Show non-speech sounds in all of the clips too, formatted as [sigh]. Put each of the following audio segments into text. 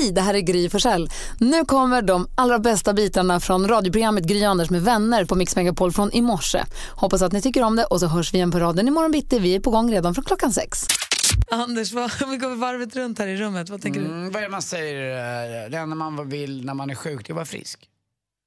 Hej, det här är Gry Forssell. Nu kommer de allra bästa bitarna från radioprogrammet Gry Anders med vänner på Mix Megapol från i morse. Hoppas att ni tycker om det och så hörs vi igen på raden imorgon bitti. Vi är på gång redan från klockan sex. Anders, vad, [laughs] vi går varvet runt här i rummet. Vad tänker Mm, vad är det man säger, eh, det enda man vill när man är sjuk, det är att vara frisk.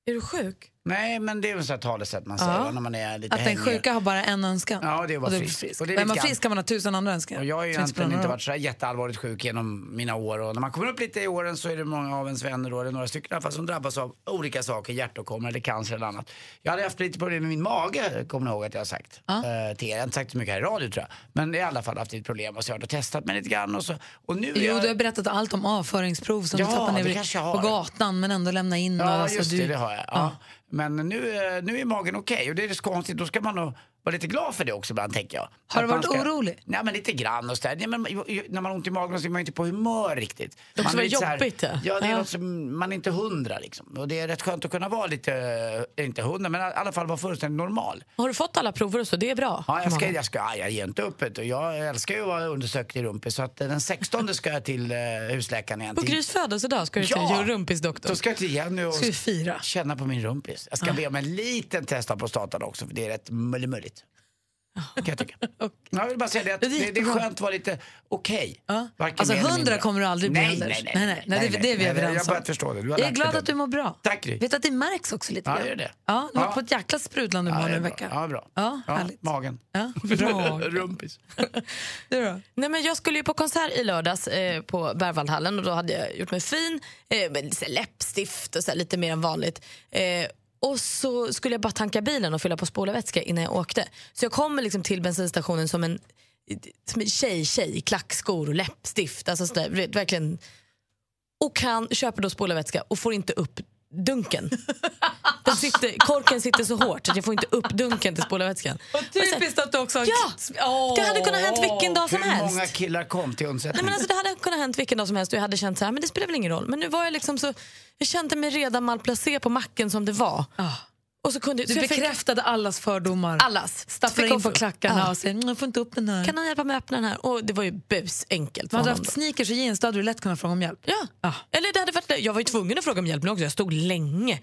du? Är du sjuk? Nej, men det är väl så talesätt man säger Ja. när man är lite Att den sjuka har bara en önskan? Ja, det är att Och vara det frisk. Och Och det är är man frisk kan man ha tusen andra önskningar. Och jag har ju egentligen inte varit så här jätteallvarligt sjuk genom mina år och när man kommer upp lite i åren så är det många av ens vänner då, eller några stycken i alla fall, som drabbas av olika saker, hjärtåkomma eller cancer eller annat. Jag hade haft lite problem med min mage, kommer ni ihåg att jag har sagt eh, till er. Jag har inte sagt så mycket här i radio tror jag. Men i alla fall haft lite problem och så har jag testat mig lite grann och så. Och nu Jo, jag... du har berättat allt om avföringsprov som Ja, du tappade ner jag på har. gatan men ändå lämna in. och Ja, alltså, just du... det, det har jag. Ja. Men nu, eh, nu är magen okej okay, och det är så konstigt. Då ska man nog vara lite glad för det också ibland, tänker jag. Har du varit orolig? Nej, men lite grann och sådär. Nej, men, när man har ont i magen så är man inte på humör riktigt. Det måste man är lite här- jobbigt, det. Ja, det är Ja. något som, man är inte hundra liksom. Och det är rätt skönt att kunna vara lite, eh, inte hundra, men i alla fall vara fullständigt normal. Har du fått alla prover och så? Det är bra. Ja, jag, ska, jag, ska, ja, jag ger inte upp. du. Jag älskar ju att vara undersökt i rumpis. Så att eh, den 16 ska jag till eh, husläkaren igen. På Grys födelsedag ska du till Ja! rumpisdoktorn. Då ska jag till Jenny och Ska fira? känna på min rumpis. Jag ska be om en liten test av prostatan också för det är rätt mulligt. Kan jag tycka. [laughs] Jag vill bara säga det att Det är det, det är skönt att vara lite okej. Ja. Varken Alltså mer eller 100 mindre. kommer du aldrig bli, nej, Anders. nej, nej, Nej, nej, nej, det- det är vi överens Jag har om. börjat förstå det. Du har Jag är glad att du mår bra. Tack, Gry. Vet att det märks också lite Ja, grann. gör det. Ja, du har Ja. på ett jäkla sprudlande humör Ja, en vecka. Ja, bra. Ja, härligt. magen. Ja, [laughs] bra. Rumpis. [laughs] Du då? Nej, men jag skulle ju på konsert i lördags eh, på Berwaldhallen och då hade jag gjort mig fin eh, med läppstift och så här, lite mer än vanligt. Eh, och så skulle jag bara tanka bilen och fylla på spolarvätska innan jag åkte. Så jag kommer liksom till bensinstationen som en, som en tjej, tjej i klackskor och läppstift. Alltså sådär, verkligen. Och kan, köper då spolarvätska och får inte upp dunken. Den sitter, korken sitter så hårt att jag får inte upp dunken till spolarvätskan. Typiskt att du också har... Ja! Det hade kunnat hänt vilken dag som Hur helst. många killar kom till Nej, undsättning? men alltså, det hade kunnat hänt vilken dag som helst och jag hade känt så här, men det spelar väl ingen roll. Men nu var jag liksom så, jag kände mig redan malplacé på macken som det var. Och så kunde, Du så jag fick- bekräftade allas fördomar. allas. Stapplar Fick in på klackarna Ja. och säger "Mm, jag får inte upp den där. Kan någon hjälpa mig att öppna den här? Och det var ju busenkelt Man hade haft sneakers och jeans då hade du lätt kunnat fråga om hjälp. Ja. Ah. Eller det hade varit, jag var ju tvungen att fråga om hjälp nu också. Jag stod länge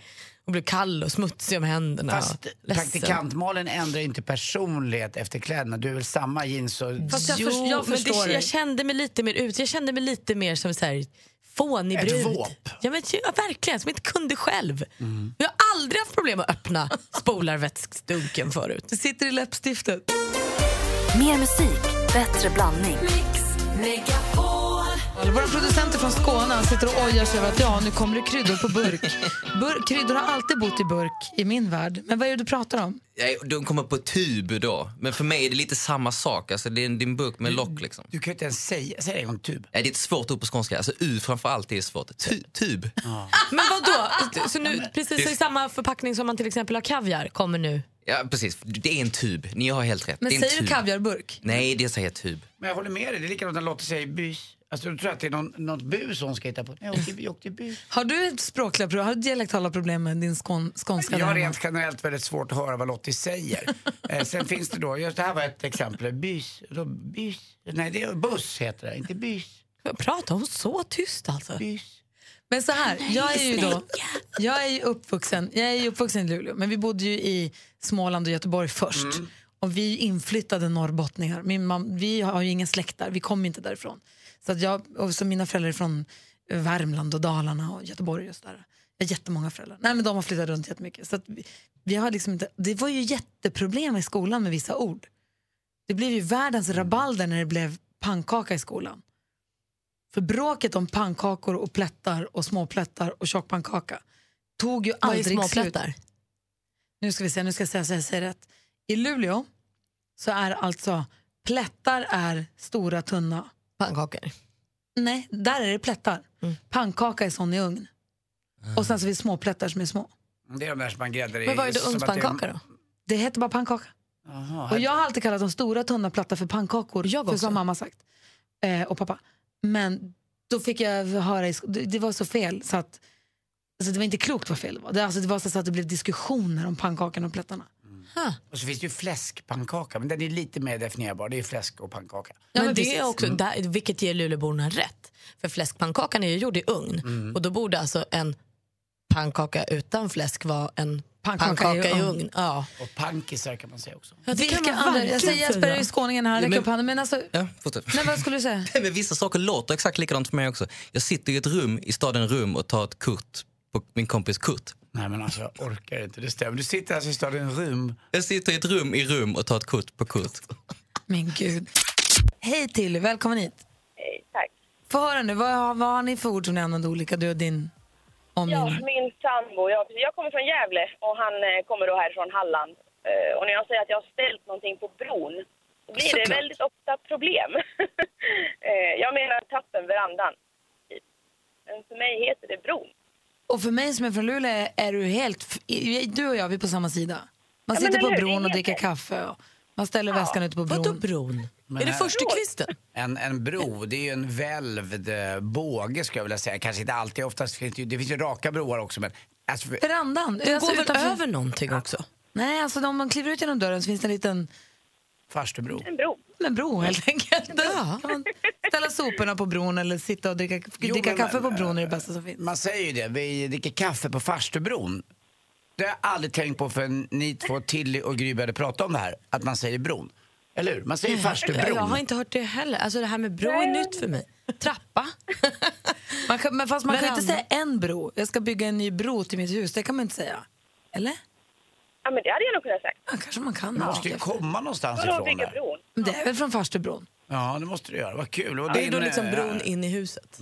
och blev kall och smutsig om händerna. Fast praktikantmalen ändrar inte personlighet efter kläderna. Du är väl samma jeans och... Fast jag, Jo, för, jag men förstår det, jag kände mig lite mer ut. Jag kände mig lite mer som så här fånig Ett brud. våp. Ja, men, ja, verkligen, som inte kunde själv. Jag har aldrig haft problem att öppna spolarvätskdunken förut. Det sitter i läppstiftet. Mer musik, bättre blandning. Våra producenter från Skåne han sitter och ojar sig över att ja, nu kommer det kryddor på burk. Bur kryddor har alltid bott i burk i min värld. Men vad är det du pratar om? Nej, De kommer på tub då, men för mig är det lite samma sak. Alltså, det är en, en burk med lock. Liksom. Du kan ju inte ens säga, säg det en gång, tub. Nej, det är ett svårt ord på skånska. Alltså, U framför allt är svårt. Tu, tub. Men vad då? Så nu, precis i samma förpackning som man till exempel har kaviar kommer nu. Ja, precis. Det är en tub. Ni har helt rätt. Men det är en säger du tub. kaviarburk? Nej, det säger tub. Men jag håller med dig, det är likadant när Lotta säger bys. Alltså du tror att det är någon, något bus hon ska hitta på? Jag åkte, jag åkte bus. Har du ett språkliga problem? Har du dialektala problem med din skån, skånska? Jag har rent generellt väldigt svårt att höra vad Lottie säger. [laughs] eh, sen finns det då, just det här var ett exempel, bys. Då, bys. Nej, det är buss heter det, inte bys. Pratar hon så tyst alltså? bys. Men så här, jag är ju då, jag är uppvuxen, jag är uppvuxen i Luleå, men vi bodde ju i Småland och Göteborg först. Och vi är inflyttade norrbottningar. Min mam, vi har ju ingen släkt där, vi kommer inte därifrån. Så att jag, och så mina föräldrar är från Värmland och Dalarna och Göteborg och sådär. Jag har jättemånga föräldrar. Nej men de har flyttat runt jättemycket. Så vi, vi har liksom inte, det var ju jätteproblem i skolan med vissa ord. Det blev ju världens rabalder när det blev pannkaka i skolan. För bråket om pannkakor och plättar och småplättar och tjockpannkaka tog ju Vad aldrig slut. Nu ska vi se, nu ska jag säga så jag säger rätt. I Luleå så är alltså plättar är stora tunna. Pannkakor. Nej, där är det plättar. Mm. Pannkaka är sån i ugn. Och sen så finns småplättar som är små. Det är de där som man gräddar i. Men vad är det som ugnspannkaka då? Det heter bara pannkaka. Jaha, Och jag har alltid kallat de stora tunna platta för pannkakor. Jag för också. har mamma sagt. Eh, och pappa. Men då fick jag höra, i det, det var så fel så att alltså det var inte klokt vad fel det var. Det, alltså, det var så att det blev diskussioner om pannkakan och plättarna. Och så finns det ju fläskpannkaka, men den är lite mer definierbar. Det är fläsk och pannkaka. Ja, men men det är också, där, vilket ger Luleåborna rätt. För fläskpannkakan är ju gjord i ugn Mm. och då borde alltså en pannkaka utan fläsk vara en Pannkaka pannkaka, i i ugn. Ja. Och pankisar kan man säga också. Ja, det kan Vilka man andra? Jag säger Jesper är skåningen här, räcker men- upp handen. Men alltså, Ja, nej, vad skulle du säga? [laughs] Men vissa saker låter exakt likadant för mig också. Jag sitter i ett rum i staden Rum och tar ett kort på min kompis Kurt. Nej men alltså jag orkar inte, det stämmer. Du sitter alltså i staden Rum. Jag sitter i ett rum i Rum och tar ett kort på Kurt. Men gud. Hej Tilly, välkommen hit. Hej, tack. Få höra nu, vad, har- vad har ni för ord som ni använder olika, du och din Ja, omgivning? min sambo, jag, jag kommer från Gävle och han eh, kommer då härifrån Halland. Eh, och när jag säger att jag har ställt någonting på bron så blir det Såklart. väldigt ofta problem. [laughs] eh, jag menar tappen, verandan. Men för mig heter det bron. Och för mig som är från Luleå är- du helt... Du och jag, vi är på samma sida. Man Ja, sitter på bron och dricker kaffe. Och man ställer väskan ute på bron. Vadå bron? Men är det förstukvisten? En, en bro, det är ju en välvd eh, båge skulle jag vilja säga. Kanske inte alltid, oftast finns det ju, det finns ju raka broar också men... Alltså, Verandan. Den alltså går väl utanför- över någonting också? Nej, alltså om man kliver ut genom dörren så finns det en liten Farstubro. En bro. en bro helt enkelt. Ja. kan man ställa soporna på bron eller sitta och dricka, Jo, dricka men- kaffe på bron är det bästa som finns. Man säger ju det, vi dricker kaffe på farstubron. Det har jag aldrig tänkt på förrän ni två, Tilly och Gry började prata om det här. Att man säger bron. Eller hur? Man säger farstubron. Jag har inte hört det heller. Alltså det här med bro är nytt för mig. Trappa? Man kan, men fast man kan ju inte säga en bro. Jag ska bygga en ny bro till mitt hus. Det kan man inte säga. Eller? Ja, men det hade jag nog kunnat säga. Ja, kanske man kan. Det måste ju Ja. komma någonstans ifrån där. bron? Men Det är väl från Farstubron? Ja, det måste du göra. Vad kul. Och Det är då din, liksom eh, bron in i huset.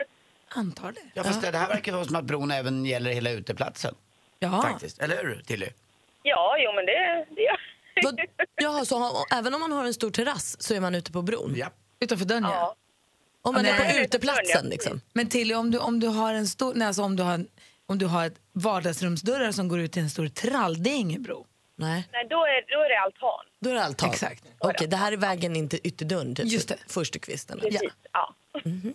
[laughs] Antar det. Ja, fast det här verkar vara som att bron även gäller hela uteplatsen. Ja. Faktiskt. Eller hur, Tilly? Ja, jo men det, det gör Vad- Jaha, så har, även om man har en stor terrass så är man ute på bron? Ja. Utanför dörren, ja. Ja. Om man Nej. är på Ja, uteplatsen ja. liksom? Men Tilly, om du, om du har en stor... Nej, alltså om du har, en, om du har ett vardagsrumsdörrar som går ut till en stor trall, det är ingen bro. Nej, Nej, då är, då är det altan. då är det altan. Exakt. Okej, det här är vägen in till ytterdörren. Typ. Just det. Förstukvisten. Precis. Ja.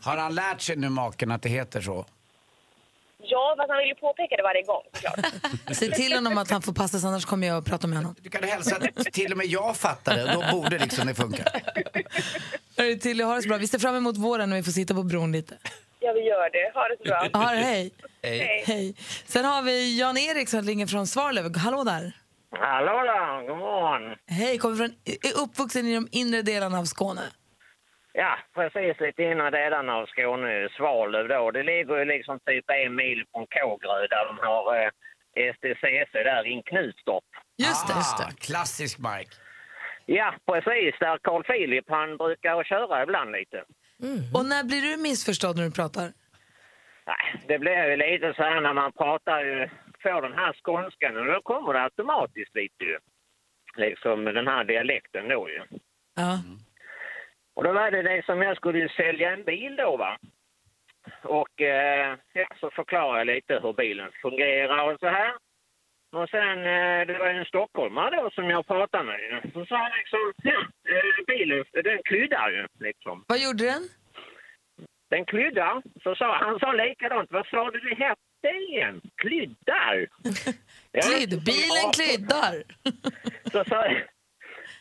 Har han lärt sig nu maken att det heter så? Ja, fast han vill ju påpeka det varje gång såklart. [laughs] Se till honom att han får passa, annars kommer jag att prata med honom. Du kan hälsa att till och med jag fattar det. Då borde liksom det funka. Hörru, Tilly, ha det så bra. Vi ser fram emot våren när vi får sitta på bron lite. Ja, vi gör det. Ha det så bra. Ha det, hej. Hej. hej. Sen har vi Jan-Erik som ringer från Svalöv. Hallå där. Hallå där, god morgon. Hej, kommer från, är uppvuxen i de inre delarna av Skåne. Ja, precis lite inre delarna av Skåne, Svalöv då. Det ligger ju liksom typ en mil från Kågerö där de har eh, STCC där i Knutstorp. Just det. Ah, klassisk mark. Ja, precis. Där Carl Philip han brukar köra ibland lite. Och när blir du missförstådd när du pratar? Nej, det blir ju lite så här när man pratar får den här skånskan och då kommer det automatiskt lite ju. Liksom den här dialekten då ju. Ja. Och då var det det som jag skulle sälja en bil då va. Och eh, så förklarade jag lite hur bilen fungerar och så här. Och sen, eh, det var en stockholmare då som jag pratade med. Så sa han liksom, ja, eh, bilen den kryddar ju liksom. Vad gjorde den? Den kryddar. Så sa han sa likadant, vad sa du det hette igen? Kryddar? [laughs] Ja, Krydd, bilen kryddar. [laughs] så sa,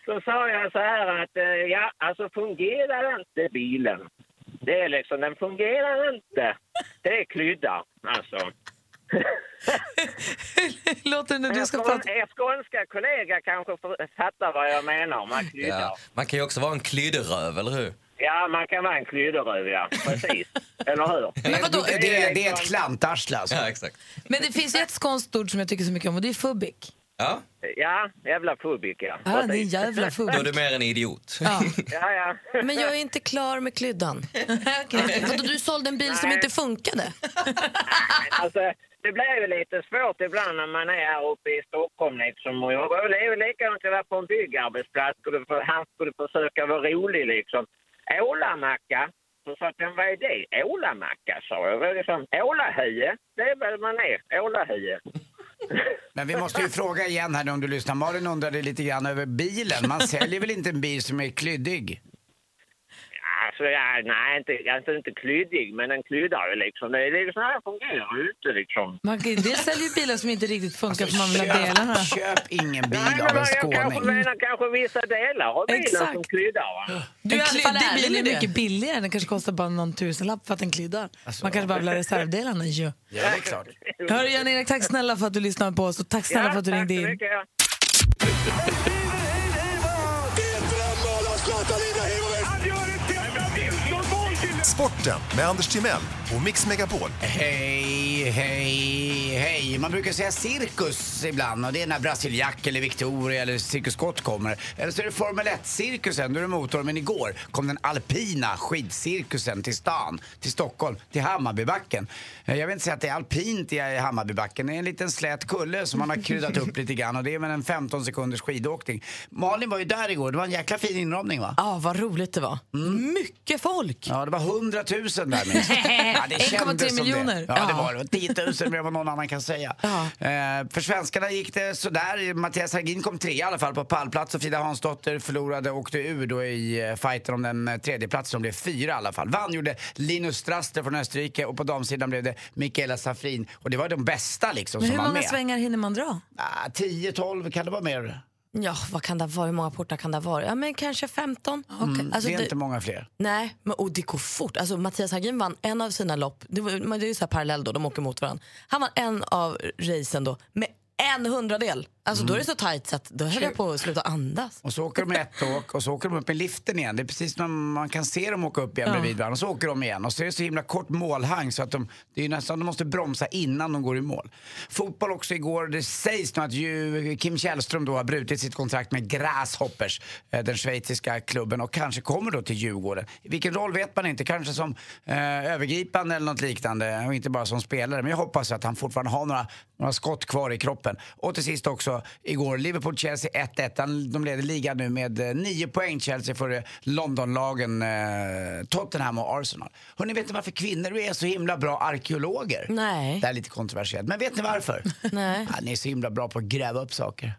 så sa jag så här att eh, ja, alltså fungerar inte bilen. Det är liksom, den fungerar inte. Det är krydda, alltså. [laughs] Låter det när du ska prata? skån, er skånska kollega kanske för- fattar vad jag menar med krydda. Ja. Ja. Man kan ju också vara en klydderöv, eller hur? man kan vara en krydderöv, ja. Precis. Eller hur? [laughs] Men vadå? Det, det, det är ett klantarsle alltså. Ja, exakt. Men det finns ett skånskt ord som jag tycker så mycket om och det är fubbik. Ja, Ja, jävla fubik, ja. Ja, det är jävla [laughs] då är du mer en idiot. Ja. Ja, ja. Men jag är inte klar med kryddan. Okej. Vadå, du sålde en bil som Nej. inte funkade? Alltså, det blir ju lite svårt ibland när man är här uppe i Stockholm liksom och jag, Det är ju likadant att vara på en byggarbetsplats. Skulle, för- han skulle försöka vara rolig liksom. Ålamacka. Så sa jag, vad är det? Ålamacka, sa jag. Det liksom, Ålahöje, det är väl man är. Ålahöje. [laughs] Men vi måste ju fråga igen här nu om du lyssnar. Malin undrade lite grann över bilen. Man säljer väl inte en bil som är klyddig? Ja, så, ja, nej, inte, alltså inte klyddig, men den kryddar ju liksom. Det är liksom så här det fungerar ju inte liksom. Man kan, det säljer ju bilar som inte riktigt funkar för man vill ha delarna. köp, ingen bil Nej, men av en jag kanske skåning. menar kanske vissa delar av bilen Exakt. som kryddar. Va? Du är En klyddig bil är mycket billigare. Den kanske kostar bara någon tusenlapp för att den kryddar. Man kanske bara vill ha reservdelarna ju. Ja, det är klart. Hörru Jan-Erik, tack snälla för att du lyssnade på oss och tack snälla för att du tack ringde så in. Sporten med Anders Timell och Mix Megapol. Hej, hej, hej. Man brukar säga cirkus ibland och det är när Brasiliac eller Victoria eller Cirkus Scott kommer. Eller så är det Formel 1-cirkusen, då är det motor. Men igår kom den alpina skidcirkusen till stan, till Stockholm, till Hammarbybacken. Eh, Jag vill inte säga att det är alpint i Hammarbybacken. Det är en liten slät kulle som man har kryddat upp lite grann och det är väl en 15 sekunders skidåkning. Malin var ju där igår, det var en jäkla fin inramning va? Ja, vad roligt det var. Mycket folk. Ja, det var 100 000 där minst. [laughs] Ja, det 1,3 kändes som miljoner. Det. Ja, det var det. 10 000 mer än vad någon annan kan säga. Ja. Eh, för svenskarna gick det sådär. Mattias Hargin kom tre i alla fall på pallplats och Frida Hansdotter förlorade och åkte ur då i eh, fighten om den eh, tredje platsen. De blev fyra i alla fall. Vann gjorde Linus Straster från Österrike och på damsidan blev det Mikaela Safrin. Och det var de bästa liksom Men som hur var många med. svängar hinner man dra? Ah, 10-12 kan det vara mer? Ja, vad kan det vara? Hur många portar kan det vara? Ja, men kanske 15. Mm, Alltså, det är det- inte många fler. Nej, men och det går fort. Alltså, Mattias Hagin vann en av sina lopp, det, var, det är ju så här parallell då, de åker mot varandra. Han vann en av racen då med en hundradel. Alltså då är det så tajt så att då höll jag på att sluta andas. Och så åker de ett åk och så åker de upp med liften igen. Det är precis när man kan se dem åka upp igen bredvid varandra. Och så åker de igen. Och så är det så himla kort målhang så att de, det är nästan, de måste bromsa innan de går i mål. Fotboll också igår. Det sägs nu att ju, Kim Källström då har brutit sitt kontrakt med Grasshoppers, eh, den schweiziska klubben, och kanske kommer då till Djurgården. I vilken roll vet man inte. Kanske som eh, övergripande eller något liknande och inte bara som spelare. Men jag hoppas att han fortfarande har några, några skott kvar i kroppen. Och till sist också igår, Liverpool-Chelsea 1-1. Han- De leder ligan nu med eh, nio poäng, Chelsea, före Londonlagen eh, Tottenham och Arsenal. Hörrni, vet ni varför kvinnor är så himla bra arkeologer? Nej. Det är lite kontroversiellt, men vet ni varför? [laughs] Nej. Ja, ni är så himla bra på att gräva upp saker.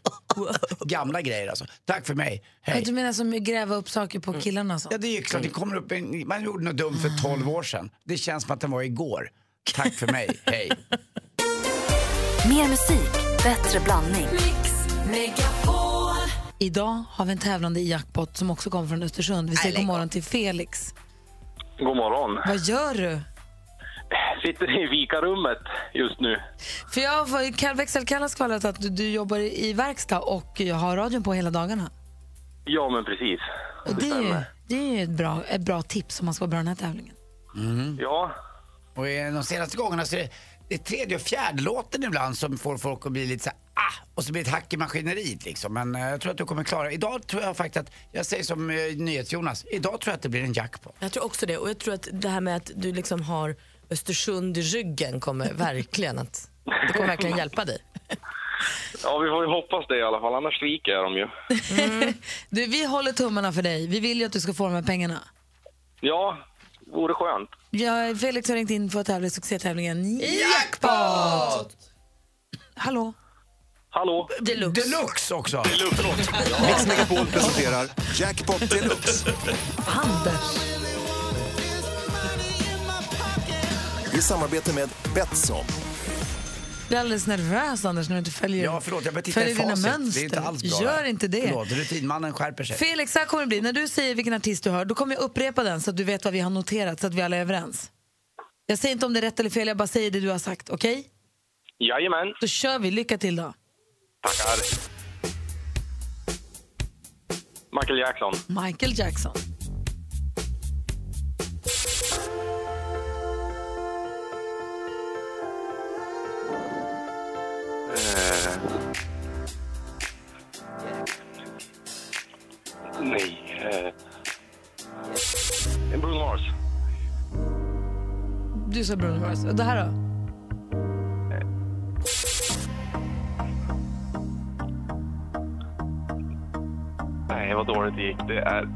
[laughs] Gamla grejer alltså. Tack för mig. Hej. Du menar som gräva upp saker på killarna och så? Ja, det är ju klart. Det kommer upp en, man gjorde något dumt för 12 år sedan. Det känns som att den var igår. Tack för mig. Hej. Mer musik, bättre blandning. Idag har vi en tävlande i jackpot som också kommer från Östersund. Vi säger god morgon till Felix. God morgon. Vad gör du? Sitter i vikarummet just nu. För jag växelkallat skvallrat att du, du jobbar i verkstad och jag har radion på hela dagarna. Ja, men precis. Och det är ju, stämmer. det är ju ett, bra, ett bra tips om man ska vara bra i den här tävlingen. Ja, Och i de senaste gångerna så är det, är tredje och fjärde låten ibland som får folk att bli lite så här, ah, och så blir det ett hack i maskineriet liksom. Men eh, jag tror att du kommer klara. Idag tror jag faktiskt att, jag säger som uh, NyhetsJonas, idag tror jag att det blir en jackpot. Jag tror också det. Och jag tror att det här med att du liksom har Östersund i ryggen kommer [laughs] verkligen att det kommer verkligen hjälpa dig. ja, vi får ju hoppas det i alla fall, annars sviker jag dem ju. [laughs] Du, vi håller tummarna för dig. Vi vill ju att du ska få de här pengarna. Ja, vore skönt. Jag, Felix har ringt in för att tävla i succétävlingen Jackpot! Hallå? Hallå? Deluxe. Deluxe också! Mix Megapol presenterar Jackpot Deluxe Anders. i samarbete med Betsson. Jag blir alldeles nervös Anders när du inte följer, Ja, förlåt, jag titta följer i dina mönster. Det är inte alls bra. Gör inte det. Förlåt, rutinmannen skärper sig. Felix, så här kommer det bli. När du säger vilken artist du hör, då kommer jag upprepa den så att du vet vad vi har noterat, så att vi alla är överens. Jag säger inte om det är rätt eller fel, jag bara säger det du har sagt. Okej? Jajamän, Då kör vi. Lycka till då. tackar. Michael Jackson. Michael Jackson. Nej. Eh. Bruno Mars. Du sa Bruno Mars. Och det här då? Nej, vad dåligt det gick. Det är...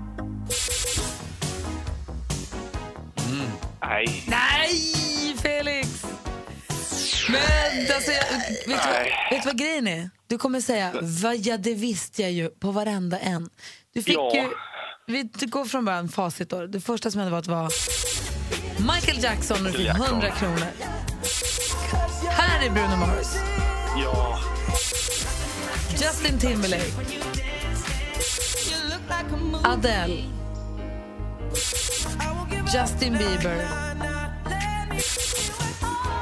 Nej. Nej, Felix! Men alltså, jag, vet, du, vad- Nej. Vet du vad grejen är? Du kommer säga, "Va, ja det visste jag ju på varenda en. Du fick Ja. ju Vi går från början, facit då. Det första som hände var att det var Michael Jackson och fick Jackson. 100 kronor. Här är Bruno Mars. Ja. Justin Timberlake. Adele. Justin Bieber.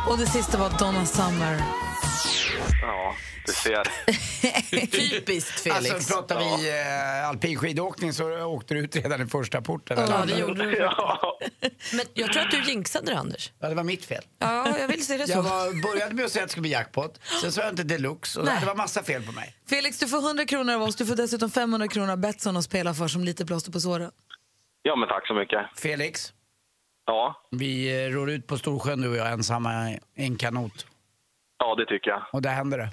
Och det sista var Donna Summer. Ja, du ser. [laughs] Typiskt Felix. Alltså pratar vi eh, alpin skidåkning så åkte du ut redan i första porten. ja, det gjorde du. Ja. Men jag tror att du jinxade det, Anders. Ja, det var mitt fel. Ja, jag vill se det så. Jag var, började med att säga att det skulle bli jackpot, sen sa jag inte deluxe och Nej. det var massa fel på mig. Felix, du får 100 kronor av oss. Du får dessutom 500 kronor av Betsson att spela för som lite plåster på såren. ja, men tack så mycket. Felix, Ja, vi eh, ror ut på Storsjön du och jag ensamma i en kanot. Ja det tycker jag. Och där händer det.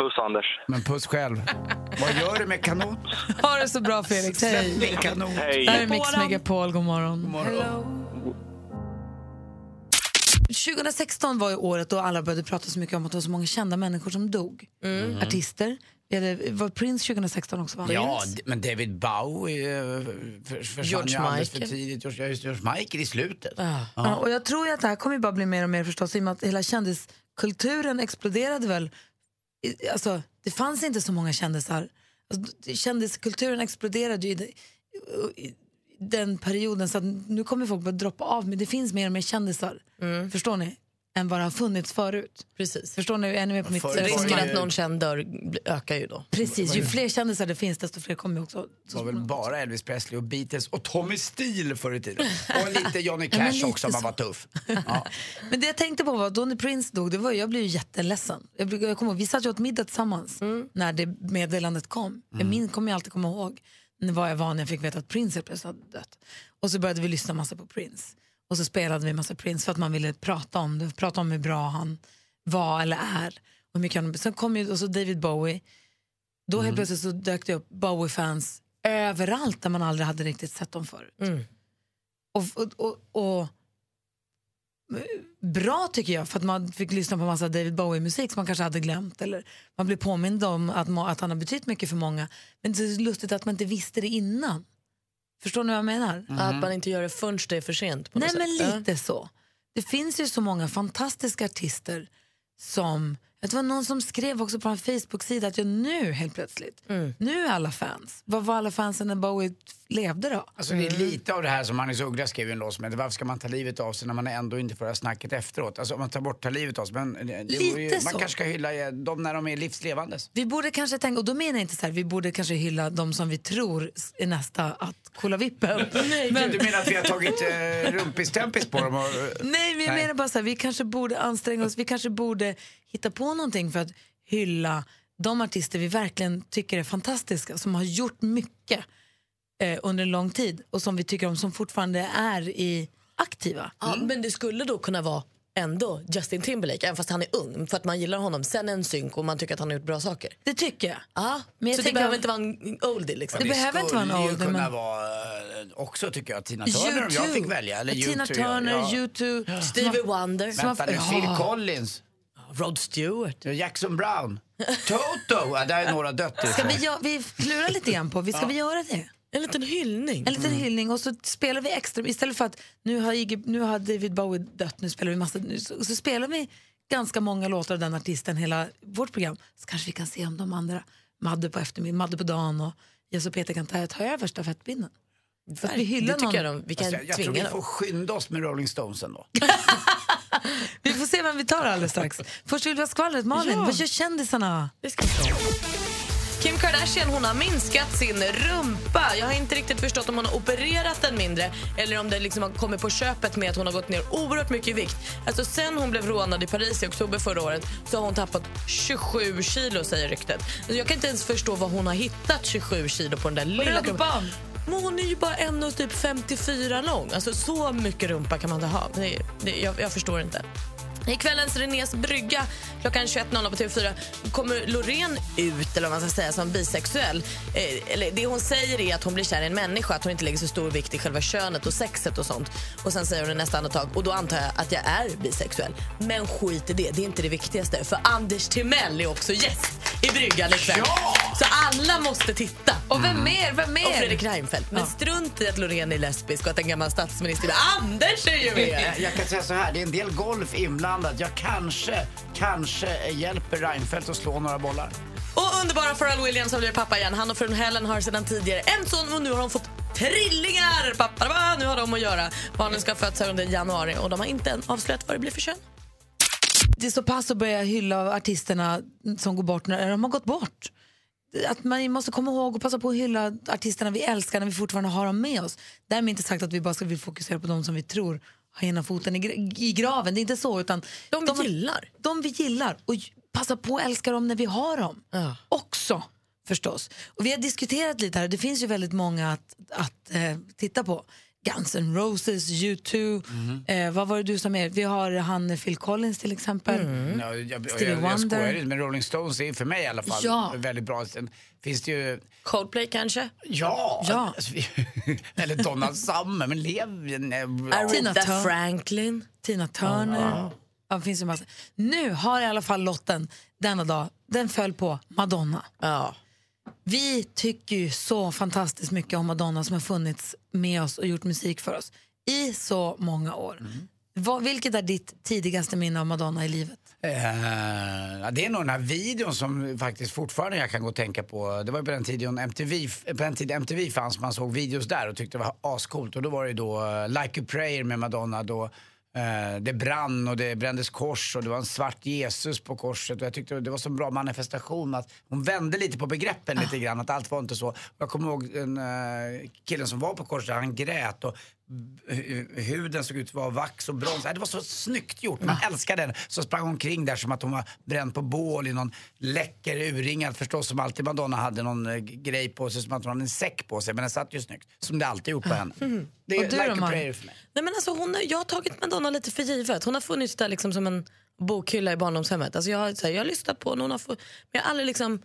Puss Anders. Men puss själv. Vad gör du med kanot? Ha det så bra, Felix. Hej. kanot. Hej. Det här är Mix Megapol. God morgon. God morgon. 2016 var ju året då alla började prata så mycket om att det var så många kända människor som dog. Artister. Vi hade, var Prince 2016 också? Va? Ja, men David Bowie eh, för- försvann George ju alldeles för Michael. tidigt. George, George Michael i slutet. Ja, och jag tror ju att det här kommer bara bli mer och mer förstås i och med att hela kändiskulturen exploderade väl. I- Alltså, det fanns inte så många kändisar. Alltså, kändiskulturen exploderade ju i, det- i den perioden så att nu kommer folk bara droppa av men det finns mer och mer kändisar. Förstår ni? Än vad det har funnits förut. Precis. Förstår ni? Är ni med på mitt Risken att någon känd dör ökar ju då. Precis, ju fler kändisar det finns desto fler kommer ju också. Det var väl bara Elvis Presley och Beatles och Tommy Steele förr i tiden. [laughs] Och lite Johnny Ja, Cash lite också om så. var tuff. [laughs] Ja. Men det jag tänkte på var då när Prince dog, det var, jag blev ju jätteledsen. Jag, jag kommer vi satt ju åt middag tillsammans när det meddelandet kom. Jag min, kommer jag alltid komma ihåg när vad jag var när jag fick veta att Prince plötsligt hade dött. Och så började vi lyssna massa på Prince. Och så spelade vi massa Prince för att man ville prata om det, prata om hur bra han var eller är. Och mycket han, sen kom ju och så David Bowie. Då helt plötsligt så dök det upp Bowie-fans överallt där man aldrig hade riktigt sett dem förut. Och, och, och, och bra tycker jag för att man fick lyssna på massa David Bowie-musik som man kanske hade glömt eller man blev påmind om att, att han har betytt mycket för många. Men det är så lustigt att man inte visste det innan. Förstår ni vad jag menar? Att man inte gör det förrän det är för sent. På något Nej men sätt. lite så. Det finns ju så många fantastiska artister som, det var någon som skrev också på en Facebook-sida att jag nu helt plötsligt, nu är alla fans. Vad var alla fansen när Bowie levde då? Alltså det är lite av det här som Magnus Uggla skrev i en låt som heter Varför ska man ta livet av sig när man ändå inte får höra snacket efteråt? Alltså om man tar bort ta livet av sig. Men det, det Lite ju, så. man kanske ska hylla eh, dem när de är livslevandes. Vi borde kanske tänka, och då menar jag inte så här, vi borde kanske hylla de som vi tror är nästa att kolla vippen. [laughs] Men, du menar att vi har tagit eh, rumpis-tempis på dem? Och, eh, Nej, men jag Nej. menar bara så här, vi kanske borde anstränga oss, vi kanske borde hitta på någonting för att hylla de artister vi verkligen tycker är fantastiska, som har gjort mycket eh, under en lång tid och som vi tycker om, som fortfarande är i aktiva. Ja, men det skulle då kunna vara ändå Justin Timberlake, även fast han är ung, för att man gillar honom. Sen en synk och man tycker att han har gjort bra saker. Det tycker jag. Ja, Men jag så det behöver inte vara en oldie liksom. Det behöver inte vara en skulle ju oldie, kunna men- vara eh, också tycker jag Tina Turner om jag fick välja. Eller Tina U2, Turner, ja. U2, Stevie Wonder, Vänta nu. Phil Collins, Rod Stewart. Jackson Brown, Toto. Ja, där är några dött. Ska vi, gö- vi klurar lite grann på, vi ska vi göra det? En liten hyllning. En liten hyllning och så spelar vi extra, istället för att nu har, Iggy, nu har David Bowie dött, nu spelar vi massa, nu, så, så spelar vi ganska många låtar av den artisten hela vårt program. Så kanske vi kan se om de andra, Madde på eftermiddagen, Madde på dagen och Jess och Peter kan ta, ta över stafettpinnen. För att vi hyllar det tycker någon. jag de, vi kan Alltså, jag, jag tror tvinga vi får skynda oss med Rolling Stones ändå. [laughs] Vi får se vem vi tar alldeles strax. Först vill vi ha skvallret. Malin, vad gör kändisarna? Det ska vi ta. Kim Kardashian hon har minskat sin rumpa. Jag har inte riktigt förstått om hon har opererat den mindre eller om det liksom har kommit på köpet med att hon har gått ner oerhört mycket i vikt. Alltså sen hon blev rånad i Paris i oktober förra året så har hon tappat 27 kilo säger ryktet. Alltså jag kan inte ens förstå var hon har hittat 27 kilo på den där lilla. Rumpan! Men hon är ju bara 1,54 typ 54 lång. Alltså så mycket rumpa kan man inte ha. Det, det, jag, jag förstår inte. I kvällens Renés brygga klockan 21.00 på TV4 kommer Loreen ut eller vad man ska säga, som bisexuell. Eh, eller det hon säger är att hon blir kär i en människa, att hon inte lägger så stor vikt i själva könet och sexet och sånt. Och Sen säger hon i nästa andetag, och då antar jag att jag är bisexuell. Men skit i det, det är inte det viktigaste. För Anders Timell är också gäst i bryggan ikväll. Så alla måste titta. Och vem mer? Vem mer? Och Fredrik Reinfeldt. Men strunt i att Loreen är lesbisk och att en gammal statsminister Anders är ju med. Jag kan säga så här, det är en del golf inblandat. Jag kanske, kanske hjälper Reinfeldt att slå några bollar. Och underbara Pharrell Williams har blivit pappa igen. Han och frun Helen har sedan tidigare en son och nu har de fått trillingar. Pappa, va? Nu har de att göra. Barnen ska födas här under januari och de har inte än avslöjat vad det blir för kön. Det är så pass att börja hylla artisterna som går bort när de har gått bort. Att man måste komma ihåg och passa på att hylla artisterna vi älskar när vi fortfarande har dem med oss. Därmed inte sagt att vi bara ska vill fokusera på de som vi tror har ena foten i, i graven. Det är inte så. Utan De vi gillar. De vi gillar. Och passa på att älska dem när vi har dem. Ja. Också förstås. Och vi har diskuterat lite här. Det finns ju väldigt många att, att eh, titta på. Guns N' Roses, U2. Eh, vad var det du sa mer? Vi har han Phil Collins till exempel. Ja, jag, jag, Stevie jag, jag Wonder. skojar inte, men Rolling Stones är för mig i alla fall Ja. väldigt bra. Sen finns det ju... Coldplay kanske? Ja! Ja. Alltså, [laughs] eller Donna Summer, men lev... Ja. Tina Aretha Turner. Franklin. Tina Turner. Ja, det finns ju massa. Nu har i alla fall lotten denna dag, den föll på Madonna. Ja. Vi tycker ju så fantastiskt mycket om Madonna som har funnits med oss och gjort musik för oss i så många år. Vad, vilket är ditt tidigaste minne av Madonna i livet? Eh, det är nog den här videon som faktiskt fortfarande jag kan gå och tänka på. Det var på den tiden MTV, på den tiden MTV fanns, man såg videos där och tyckte det var ascoolt. Och då var det då eh, Like a prayer med Madonna då det brann och det brändes kors och det var en svart Jesus på korset. Och jag tyckte det var så bra manifestation att hon vände lite på begreppen lite grann. Att allt var inte så. Jag kommer ihåg en uh, killen som var på korset, han grät och huden såg ut att vara vax och brons. Det var så snyggt gjort, man älskade den. Så sprang hon omkring där som att hon var bränd på bål i någon läcker urringad förstås som alltid Madonna hade någon eh, grej på sig som att hon hade en säck på sig men den satt ju snyggt. Som det alltid gjort på henne. Det är Och du like då, a prayer för mig. Nej, men alltså, hon, jag har tagit Madonna lite för givet. Hon har funnits där liksom som en bokhylla i barndomshemmet. Alltså, jag, har, så här, jag har lyssnat på henne, hon har få, men jag har aldrig liksom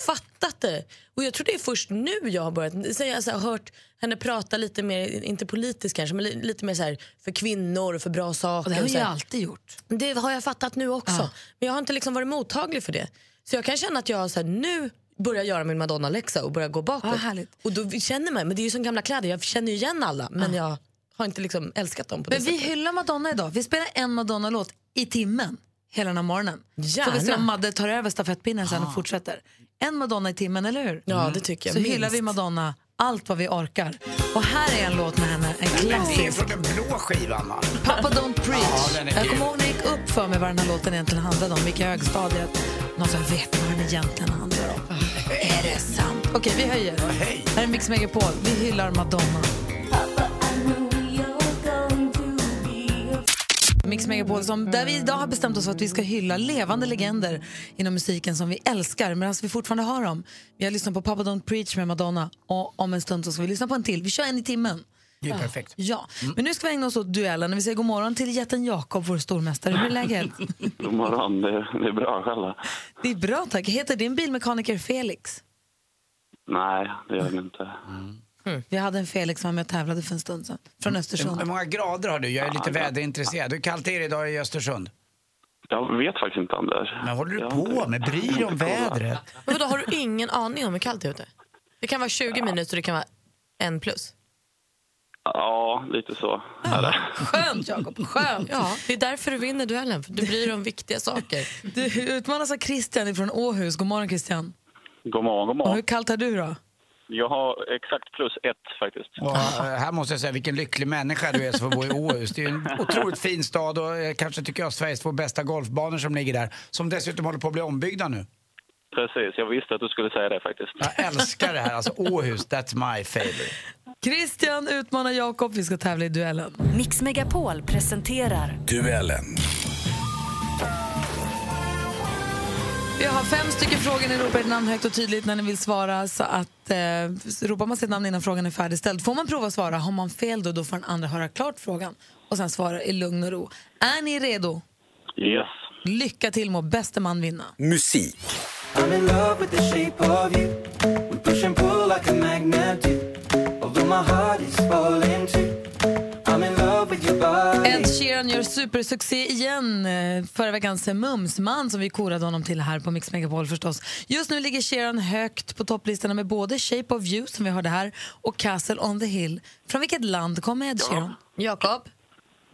fattat det. Och jag tror det är först nu jag har börjat så jag här, hört henne prata lite mer, inte politiskt kanske, men li, lite mer så här, för kvinnor och för bra saker. Och det har här. alltid gjort. Det har jag fattat nu också. Ja. Men jag har inte liksom varit mottaglig för det. Så jag kan känna att jag så här, nu börjar göra min Madonna-läxa och börjar gå bakåt. Härligt. och då känner man, men det är ju som gamla kläder, jag känner ju igen alla men jag har inte liksom älskat dem på det Men vi sättet. hyllar Madonna idag. Vi spelar en Madonna-låt i timmen hela den här morgonen. Gärna. Får vi se om Madde tar över stafettpinnen sen och fortsätter. En Madonna i timmen, eller hur? Ja, det tycker jag. Så minst. hyllar vi Madonna allt vad vi orkar. Och här är en låt med henne, en Det är klassisk. från den blå skivan va? Papa Don't Preach. Ja, jag kommer ihåg när det gick upp för mig vad den här låten egentligen handlade om. Vilka högstadiet. Någon som vet vad den egentligen handlar om. Är det sant? Okej, vi höjer. hej. Här är Mix Megapol. Vi hyllar Madonna. Mix Megapol som, där vi idag har bestämt oss för att vi ska hylla levande legender inom musiken som vi älskar medan vi fortfarande har dem. Vi har lyssnat på Papa Don't Preach med Madonna och om en stund så ska vi lyssna på en till. Vi kör en i timmen. Det är perfekt. Ja, men nu ska vi ägna oss åt duellen. Vi säger god morgon till jätten Jakob, vår stormästare. Hur är läget? [laughs] God morgon, det, det är bra själva. Det är bra tack. Heter din bilmekaniker Felix? Nej, det gör det inte. Vi hade en Felix som var med och tävlade för en stund sedan. Från Hur Östersund. många grader har du? Jag är lite väderintresserad. Hur kallt är det idag i Östersund? Jag vet faktiskt inte, Anders. Men håller du på inte- med? Bryr dig om vädret? [laughs] Men vadå, har du ingen aning om hur kallt det är ute? Det kan vara 20 minus och det kan vara en plus. Ja, lite så det. Skönt Jakob, skönt. Ja, det är därför du vinner duellen, för du bryr dig om viktiga saker. Du utmanas av Christian från Åhus. God morgon Christian. God morgon, god Och hur morgon. kallt har du då? Jag har exakt plus ett faktiskt. Och, här måste jag säga vilken lycklig människa du är som får bo i Åhus. Det är en [laughs] otroligt fin stad och eh, kanske tycker jag Sveriges två bästa golfbanor som ligger där. Som dessutom håller på att bli ombyggda nu. Precis, jag visste att du skulle säga det faktiskt. Jag älskar det här. Alltså Åhus, that's my favorite. Christian utmanar Jakob. Vi ska tävla i duellen. Mix Megapol presenterar Duellen. Vi har fem stycken frågor. Ni ropar ett namn högt och tydligt när ni vill svara. Så att, eh, ropar man sitt namn innan frågan är färdigställd får man prova att svara. Har man fel då, då får den andra höra klart frågan och sen svara i lugn och ro. Är ni redo? Yes. Lycka till, må bäste man vinna. Musik. I'm in love with the shape of you. We push and pull like a magnet do. Although my heart is falling too. Ed Sheeran gör supersuccé igen. Förra veckans Mumsman som vi korade honom till här på Mix Megapol förstås. Just nu ligger Sheeran högt på topplistorna med både Shape of You som vi hörde här och Castle on the Hill. Från vilket land kommer Ed Sheeran? Jakob?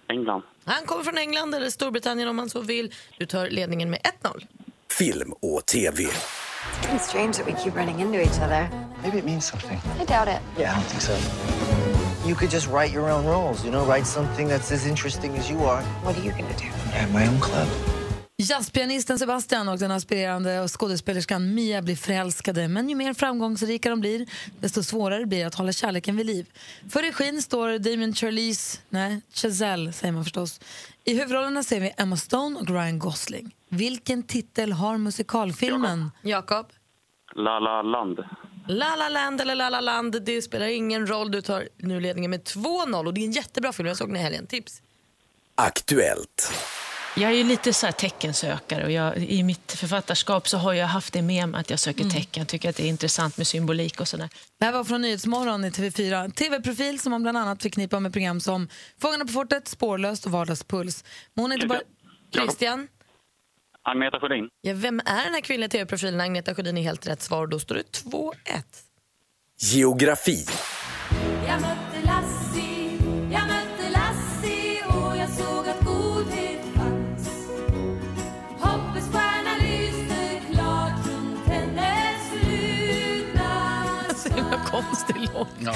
England. Han kommer från England eller Storbritannien om man så vill. Du tar ledningen med 1-0. Film och TV. It's strange that we keep running into each other. Maybe it means something. I doubt it. Yeah, I don't think so. You could just write your own rules, you know, write something that's as interesting as you are. What are you gonna do? I have my own club. Jazzpianisten Sebastian och den aspirerande och skådespelerskan Mia blir förälskade. Men ju mer framgångsrika de blir, desto svårare blir det att hålla kärleken vid liv. För regin står Damien Charlize, nej, Chazelle säger man förstås. I huvudrollerna ser vi Emma Stone och Ryan Gosling. Vilken titel har musikalfilmen? Jakob? La La Land. La La Land eller La La Land, det spelar ingen roll. Du tar nu ledningen med 2-0 och det är en jättebra film. Jag såg den i helgen. Tips? Aktuellt. Jag är ju lite så här teckensökare och jag, i mitt författarskap så har jag haft det med mig att jag söker tecken. Tycker att det är intressant med symbolik och sådär. Det här var från Nyhetsmorgon i TV4. TV-profil som man bland annat förknippar med program som Fångarna på fortet, Spårlöst och Vardagspuls. Men hon är inte bara... Christian? Agneta Sjödin. Ja, vem är den här kvinnliga tv-profilen? Agneta Sjödin är helt rätt svar. Då står det 2-1. Geografi. Jag mötte Lassie, konstig låt. Ja.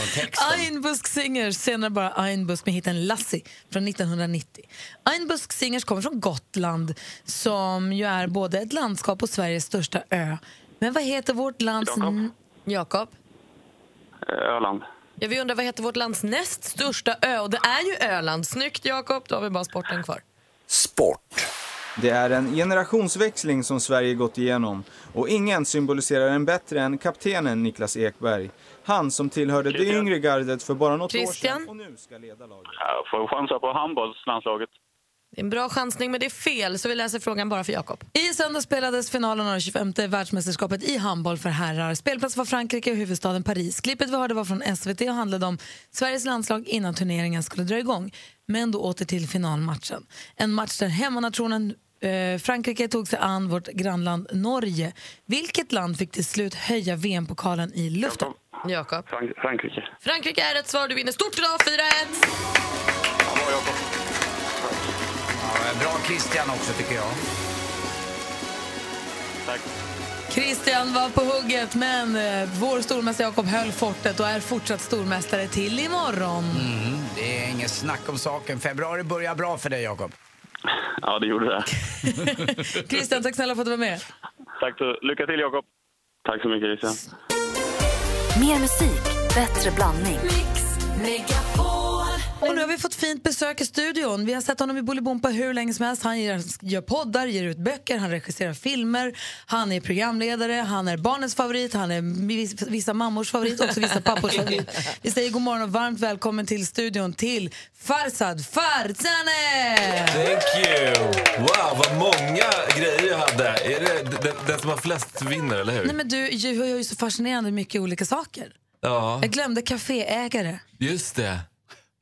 Einbusk Singers, senare bara Einbusk med hiten Lassie från 1990. Einbusk Singers kommer från Gotland som ju är både ett landskap och Sveriges största ö. Men vad heter vårt lands... Jakob. Jakob? Eh, Öland. Ja, vi undrar vad heter vårt lands näst största ö? Och det är ju Öland. Snyggt Jakob, då har vi bara sporten kvar. Sport. Det är en generationsväxling som Sverige gått igenom och ingen symboliserar den bättre än kaptenen Niklas Ekberg. Han som tillhörde det yngre gardet för bara något år Christian? sedan och nu ska leda laget. Jag får chansa på handbollslandslaget. Det är en bra chansning, men det är fel, så vi läser frågan bara för Jakob. I söndag spelades finalen av det 25 världsmästerskapet i handboll för herrar. Spelplats var Frankrike och huvudstaden Paris. Klippet vi hörde var från SVT och handlade om Sveriges landslag innan turneringen skulle dra igång. Men då åter till finalmatchen. En match där hemmanationen Frankrike tog sig an vårt grannland Norge. Vilket land fick till slut höja VM-pokalen i luften? Jakob. Frank- Frankrike. Frankrike är rätt svar. Du vinner stort idag, 4-1. Ja, bra Christian också tycker jag. Tack. Christian var på hugget, men eh, vår stormästare Jakob höll fortet och är fortsatt stormästare till imorgon. Mm, det är inget snack om saken. Februari börjar bra för dig Jakob. Ja, det gjorde det. [laughs] Christian, tack snälla för att du var med. Tack så Lycka till Jakob. Tack så mycket Christian. Mer musik, bättre blandning. Och nu har vi fått fint besök i studion. Vi har sett honom i Bolibompa hur länge som helst. Han gör, gör poddar, ger ut böcker, han regisserar filmer, han är programledare, han är barnens favorit, han är vis- vissa mammors favorit, också vissa [laughs] pappors favorit. Vi säger god morgon och varmt välkommen till studion till Farsad Farzaneh! Thank you! Wow, vad många grejer jag hade. Är det den, den som har flest vinner, eller hur? Nej men du gör ju så fascinerande mycket olika saker. Ja, Jag glömde kaféägare. just det.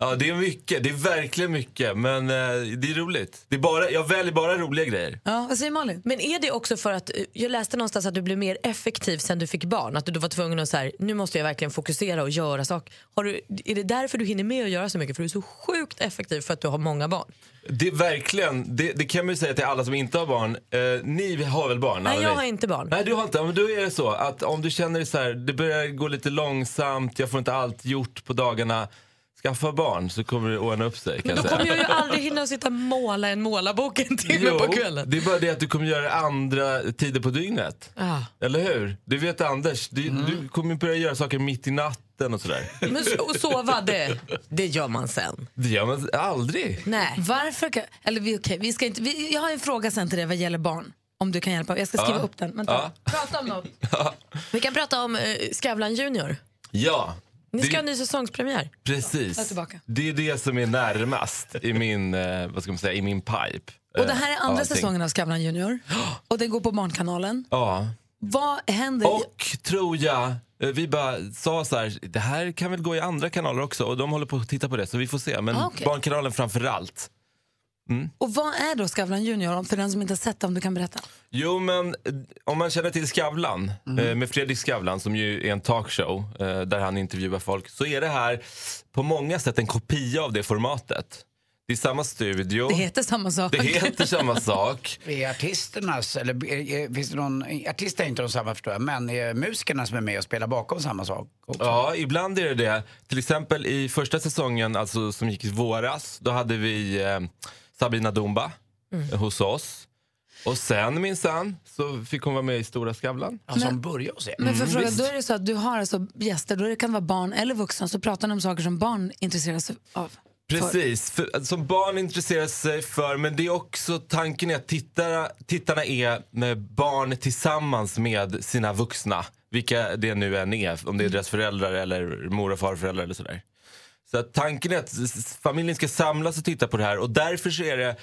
Ja, det är mycket. Det är verkligen mycket. Men eh, det är roligt. Det är bara, jag väljer bara roliga grejer. Ja, vad säger Malin? Men är det också för att, eh, jag läste någonstans att du blev mer effektiv sen du fick barn? Att du då var tvungen att så här, nu måste jag verkligen fokusera och göra saker. Har du, är det därför du hinner med att göra så mycket? För du är så sjukt effektiv för att du har många barn. Det är verkligen, det, det kan man ju säga till alla som inte har barn. Eh, ni har väl barn? Nej, jag har inte barn. Nej, du har inte. Men då är det så att om du känner dig så här, det börjar gå lite långsamt, jag får inte allt gjort på dagarna. Skaffa barn så kommer det ordna upp sig. Kan Men då kommer jag ju aldrig hinna sitta och måla en målarbok en timme på kvällen. det är bara det att du kommer göra andra tider på dygnet. Ja. Eller hur? Du vet Anders, du, Mm. du kommer börja göra saker mitt i natten och sådär. Men so- och sova, det, det gör man sen. Det gör man aldrig. Nej. Varför kan, eller vi, okej, vi ska inte, vi, jag har en fråga sen till dig vad gäller barn. Om du kan hjälpa. Jag ska skriva Ja. upp den. Men ta, Ja. Prata om något. [laughs] Vi kan prata om eh, Skavlan Junior. Ja, Ni ska det- ha en ny säsongspremiär. Precis. Det är det som är närmast i min, eh, vad ska man säga, i min pipe. Och det här är Eh, andra allting. säsongen av Skavlan Junior. [gasps] Och den går på Barnkanalen. Ja. Vad händer? Och tror jag Eh, Vi bara sa så här, det här kan väl gå i andra kanaler också och de håller på att titta på det så vi får se. Men Ah, okej. Barnkanalen framför allt. Och vad är då Skavlan Junior? För den som inte har sett det, om du kan berätta. Jo, men eh, om man känner till Skavlan, eh, med Fredrik Skavlan som ju är en talkshow eh, där han intervjuar folk, så är det här på många sätt en kopia av det formatet. Det är samma studio. Det heter samma sak. Det heter samma [laughs] sak. Är artisternas, eller är- finns det någon, artister är inte de samma förstår jag, men är musikerna som är med och spelar bakom samma sak? också? Ja, ibland är det det. Till exempel i första säsongen, alltså som gick i våras, då hade vi eh, Sabrina Dumba eh, hos oss. Och sen minsann så fick hon vara med i Stora Skavlan. Alltså hon börjar hos er? Men för Mm, fråga, då är det så att du har alltså gäster, då det kan vara barn eller vuxna, så pratar ni om saker som barn intresserar sig av. Precis, för, som barn intresserar sig för, men det är också tanken är att tittarna, tittarna är med barn tillsammans med sina vuxna. Vilka det nu än är, om det är deras föräldrar eller mor och farföräldrar eller sådär. Så att tanken är att familjen ska samlas och titta på det här och därför så är det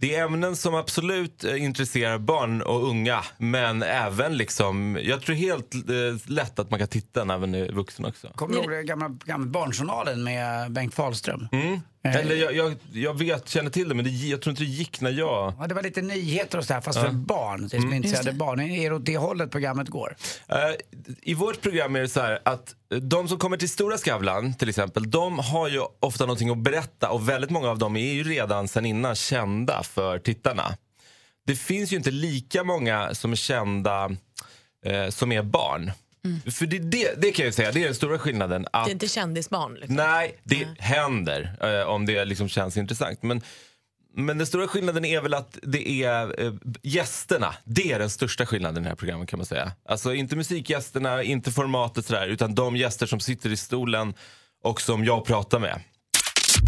det är ämnen som absolut eh, intresserar barn och unga men även liksom, jag tror helt eh, lätt att man kan titta när man är vuxen också. Kommer du ihåg den gamla, gamla Barnjournalen med Bengt Fahlström? Mm. Eller jag, jag, jag vet, känner till det men det, jag tror inte det gick när jag... Ja, det var lite nyheter och sådär fast Ja. för barn, det som Mm. är intresserade barn. Är det åt det hållet programmet går? Eh, I vårt program är det så här att eh, de som kommer till Stora Skavlan till exempel, de har ju ofta någonting att berätta och väldigt många av dem är ju redan sen innan kända för tittarna. Det finns ju inte lika många som är kända eh, som är barn. För det, det, det kan jag säga, det är den stora skillnaden. Att Det är inte kändisbarn. Liksom. Nej, det händer eh, om det liksom känns intressant. Men, men den stora skillnaden är väl att det är eh, gästerna. Det är den största skillnaden i det här programmet kan man säga. Alltså inte musikgästerna, inte formatet sådär, utan de gäster som sitter i stolen och som jag pratar med.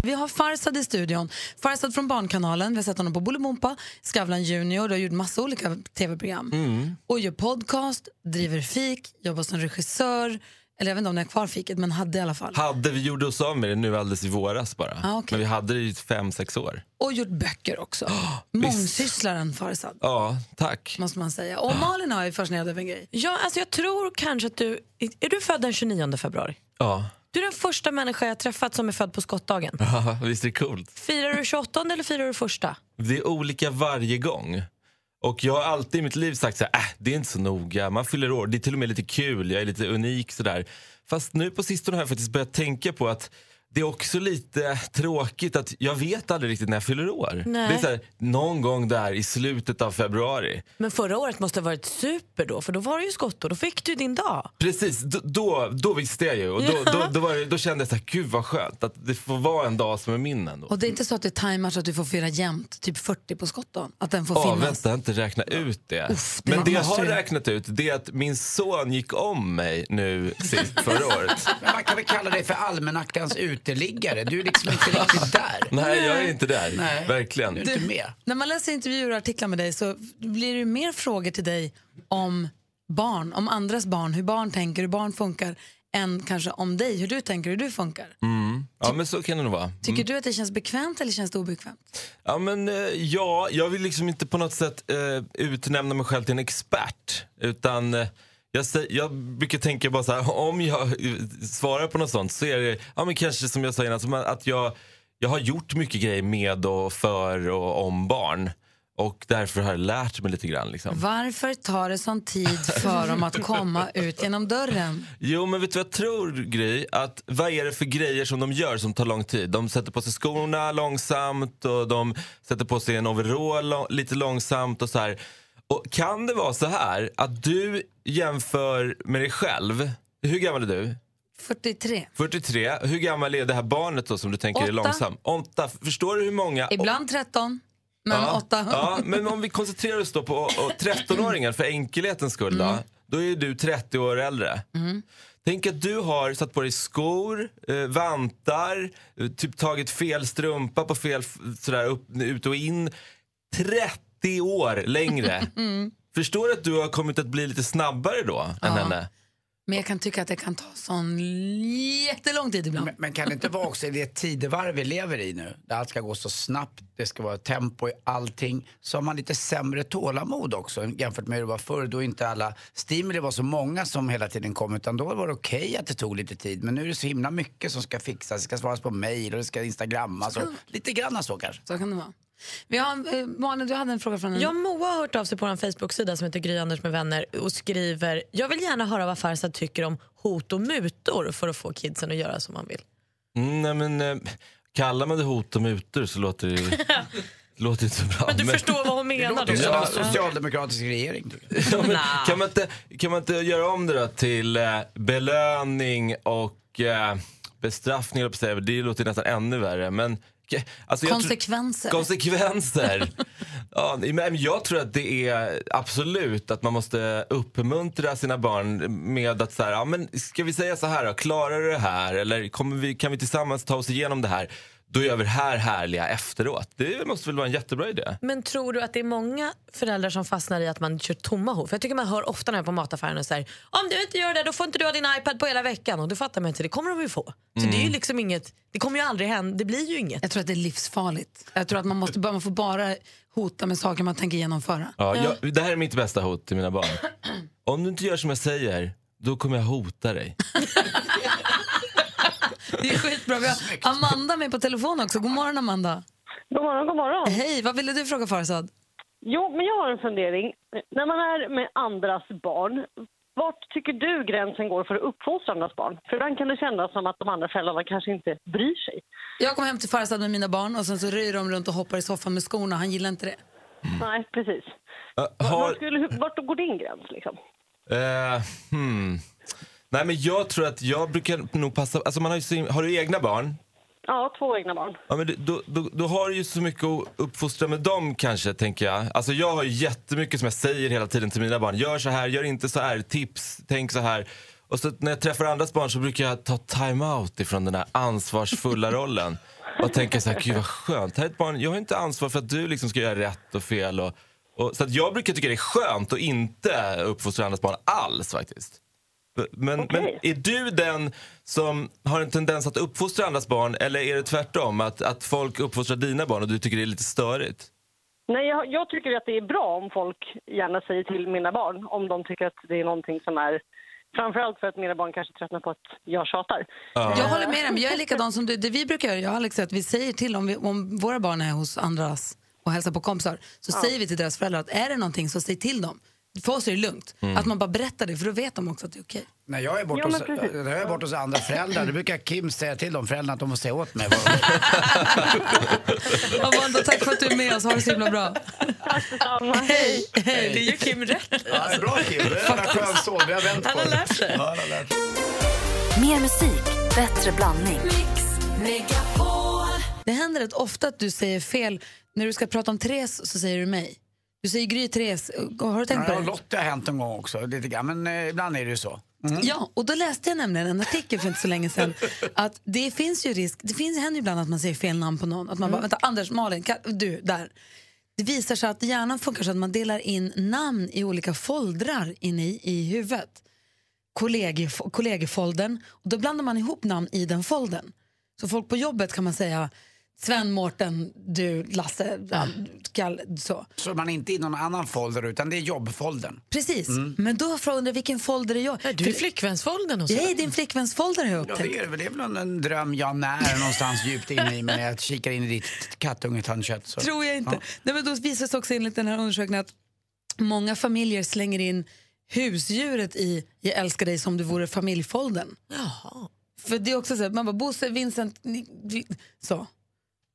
Vi har Farsad i studion. Farsad från Barnkanalen, vi har sett honom på Bolibompa, Skavlan Junior, du har gjort massa olika tv-program. Mm. Och gör podcast, driver fik, jobbar som regissör, eller jag vet inte om ni har kvar fiket, men hade i alla fall. Hade vi gjorde oss av med det nu alldeles i våras bara. Ah, okej. Men vi hade det i fem, sex år. Och gjort böcker också. [gasps] Mångsysslaren Farsad, Ja, tack. måste man säga. Och Malin har ju fascinerad över en grej. Ja, alltså jag tror kanske att du... Är du född den 29 februari? Ja, Du är den första människa jag träffat som är född på skottdagen. [laughs] ja visst är det coolt. Firar du 28 eller firar du första? Det är olika varje gång. Och jag har alltid i mitt liv sagt så här, äh, det är inte så noga, man fyller år, det är till och med lite kul, jag är lite unik sådär. Fast nu på sistone har jag faktiskt börjat tänka på att det är också lite tråkigt att jag vet aldrig riktigt när jag fyller år. Nej. Det är så här, någon gång där i slutet av februari. Men förra året måste ha varit super då, för då var det ju skottår. Då fick du din dag. Precis, då, då, då visste jag ju. Och då, Ja. då, då, var det, då kände jag så här, gud vad skönt att det får vara en dag som är min ändå. Och det är inte så att det tajmar så att du får fira jämnt, typ 40 på skottdagen? Att den får Ja, finnas? vänta, jag har inte räknat ut det. Uff, det Men det jag har du. räknat ut det är att min son gick om mig nu sist förra året. Men man kan väl kalla dig för almanackans uteliggare? Du är liksom inte riktigt där. [laughs] Nej, jag är inte där. Nej. Verkligen. Du är inte med. När man läser intervjuer och artiklar med dig så blir det mer frågor till dig om barn, om andras barn, hur barn tänker, hur barn funkar, än kanske om dig, hur du tänker, hur du funkar. Mm. Ja, men så kan det nog vara. Tycker Mm. du att det känns bekvämt eller känns det obekvämt? Ja, men eh, ja, jag vill liksom inte på något sätt eh, utnämna mig själv till en expert. Utan eh, jag, jag brukar tänka bara så här, om jag svarar på något sånt så är det ja, men kanske som jag sa innan, som att jag, jag har gjort mycket grejer med och för och om barn. Och därför har jag lärt mig lite grann. Liksom. Varför tar det sån tid för dem att komma ut genom dörren? Jo, men vet du vad jag tror, Gry? Att vad är det för grejer som de gör som tar lång tid? De sätter på sig skorna långsamt och de sätter på sig en overall lite långsamt och så här. Och kan det vara så här att du jämför med dig själv? Hur gammal är du? 43. 43. Hur gammal är det här barnet då som du tänker är Åtta. långsam? Åtta. Förstår du hur många? Ibland 13, men ja, 8. Ja, men om vi koncentrerar oss då på och 13-åringen för enkelhetens skull då. Då är du 30 år äldre. Mm. Tänk att du har satt på dig skor, eh, vantar, eh, typ tagit fel strumpa på fel, sådär upp, ut och in. 30 år längre. [laughs] Mm. Förstår du att du har kommit att bli lite snabbare då än henne? Men jag kan tycka att det kan ta sån jättelång tid ibland. Men, men kan det inte vara också i det tidevarv vi lever i nu, där allt ska gå så snabbt, det ska vara tempo i allting, så har man lite sämre tålamod också jämfört med hur det var förr, då inte alla stimuli var så många som hela tiden kom, utan då var det okej att det tog lite tid. Men nu är det så himla mycket som ska fixas, det ska svaras på mail och det ska instagrammas och lite grann så kanske. Så kan det vara. Vi har, eh, Malin, du hade en fråga från en... Ja, Moa har hört av sig på en Facebook-sida som heter Gry Anders med vänner och skriver Jag vill gärna höra vad Farsad tycker om hot och mutor för att få kidsen att göra som man vill. Mm, nej, men, eh, kallar man det hot och mutor så låter det [laughs] låter inte så bra. Men du förstår vad hon Det menar låter då? som en socialdemokratisk regering. Ja, men, kan, man inte, kan man inte göra om det då till eh, belöning och eh, bestraffning? höll jag på att säga. Det låter nästan ännu värre. Men, alltså, jag tror- Konsekvenser. Konsekvenser. [laughs] ja, men jag tror att det är absolut att man måste uppmuntra sina barn med att så här, ja, men ska vi säga så här då, klarar du det här eller kommer vi, kan vi tillsammans ta oss igenom det här? Då gör vi det här härliga efteråt. Det måste väl vara en jättebra idé? Men tror du att det är många föräldrar som fastnar i att man kör tomma hot? För jag tycker man hör ofta när jag är på mataffären och säger om du inte gör det då får inte du ha din iPad på hela veckan. Och det fattar man inte, det kommer de ju få. Så Mm. det är ju liksom inget, det kommer ju aldrig hända, det blir ju inget. Jag tror att det är livsfarligt. Jag tror att man, måste, bara- man får bara hota med saker man tänker genomföra. Ja, jag, det här är mitt bästa hot till mina barn. Om du inte gör som jag säger, då kommer jag hota dig. [laughs] Det är skitbra. Vi har Amanda med på telefon också. God morgon Amanda. God morgon, god morgon. Hej, vad ville du fråga Farsad? Jo, men jag har en fundering. När man är med andras barn, vart tycker du gränsen går för att uppfostra andras barn? För ibland kan det kännas som att de andra föräldrarna kanske inte bryr sig. Jag kom hem till Farsad med mina barn och sen så ryr de runt och hoppar i soffan med skorna. Han gillar inte det. Nej, precis. Uh, Vart, har, skulle, vart går din gräns liksom? Eh, hmm. Nej men jag tror att jag brukar nog passa, alltså man har ju så, har du egna barn? Ja, två egna barn. Ja, men det- då, då, då har du ju så mycket att uppfostra med dem kanske, tänker jag. Alltså jag har ju jättemycket som jag säger hela tiden till mina barn. Gör så här, gör inte så här, tips, tänk så här. Och så när jag träffar andras barn så brukar jag ta time-out ifrån den här ansvarsfulla [laughs] rollen. Och tänka så här, gud vad skönt. Här är ett barn, jag har inte ansvar för att du liksom ska göra rätt och fel. Och, och, så att jag brukar tycka det är skönt att inte uppfostra andras barn alls faktiskt. Men, men är du den som har en tendens att uppfostra andras barn eller är det tvärtom? Att, att folk uppfostrar dina barn och du tycker det är lite störigt? Nej, jag, jag tycker att det är bra om folk gärna säger till mina barn om de tycker att det är någonting som är Framförallt för att mina barn kanske tröttnar på att jag tjatar. Jag håller med dig, men jag är likadan som du. Det vi brukar göra, jag och Alex, är att vi säger till om, vi, om våra barn är hos andras och hälsar på kompisar, så Ja. säger vi till deras föräldrar att är det någonting så säg till dem. För oss är det lugnt. Mm. Att man bara berättar det, för då vet de också att det är okej. När jag är borta hos, men precis. när jag är borta hos andra föräldrar, då brukar Kim säga till de föräldrarna att de får säga åt mig. [laughs] Amanda, tack för att du är med oss. Ha det så himla bra. Hej! Hej. Det är ju Kim rätt. Ja, det är bra Kim, det är en skön son. Vi har vänt på Han har det. lärt sig. Ja, han har lärt sig. Mer musik, bättre blandning. Det händer rätt ofta att du säger fel. När du ska prata om Therese så säger du mig. Du säger Gry Therese. Har du tänkt på Ja, det? Lotta har hänt en gång också, lite grann, men eh, ibland är det ju så. Mm. Ja, och då läste jag nämligen en artikel för inte så länge sedan [laughs] att det finns ju risk, det finns, händer ju ibland att man säger fel namn på någon. Att man bara, vänta, Anders, Malin, Ka- du, där. Det visar sig att hjärnan funkar så att man delar in namn i olika foldrar inne i, i huvudet. Kollegefoldern, och då blandar man ihop namn i den foldern. Så folk på jobbet kan man säga Sven, Mårten, du, Lasse, ja, Kalle, så. Så man är inte i någon annan folder utan det är jobbfoldern. Precis, Mm. men då frågar jag vilken folder är jag? du är flickvänsfoldern och så. Är i din flickvänsfolder har jag Ja, upptäckt. det är det är väl en, en dröm jag när någonstans djupt inne i mig när jag kikar in i ditt kattungetandkött. Så. Tror jag inte. Ja. Nej, men då visar det sig också enligt den här undersökningen att många familjer slänger in husdjuret i Jag älskar dig som du vore familjfoldern. Jaha. För det är också så att man bara Bosse, Vincent, ni, vi, så.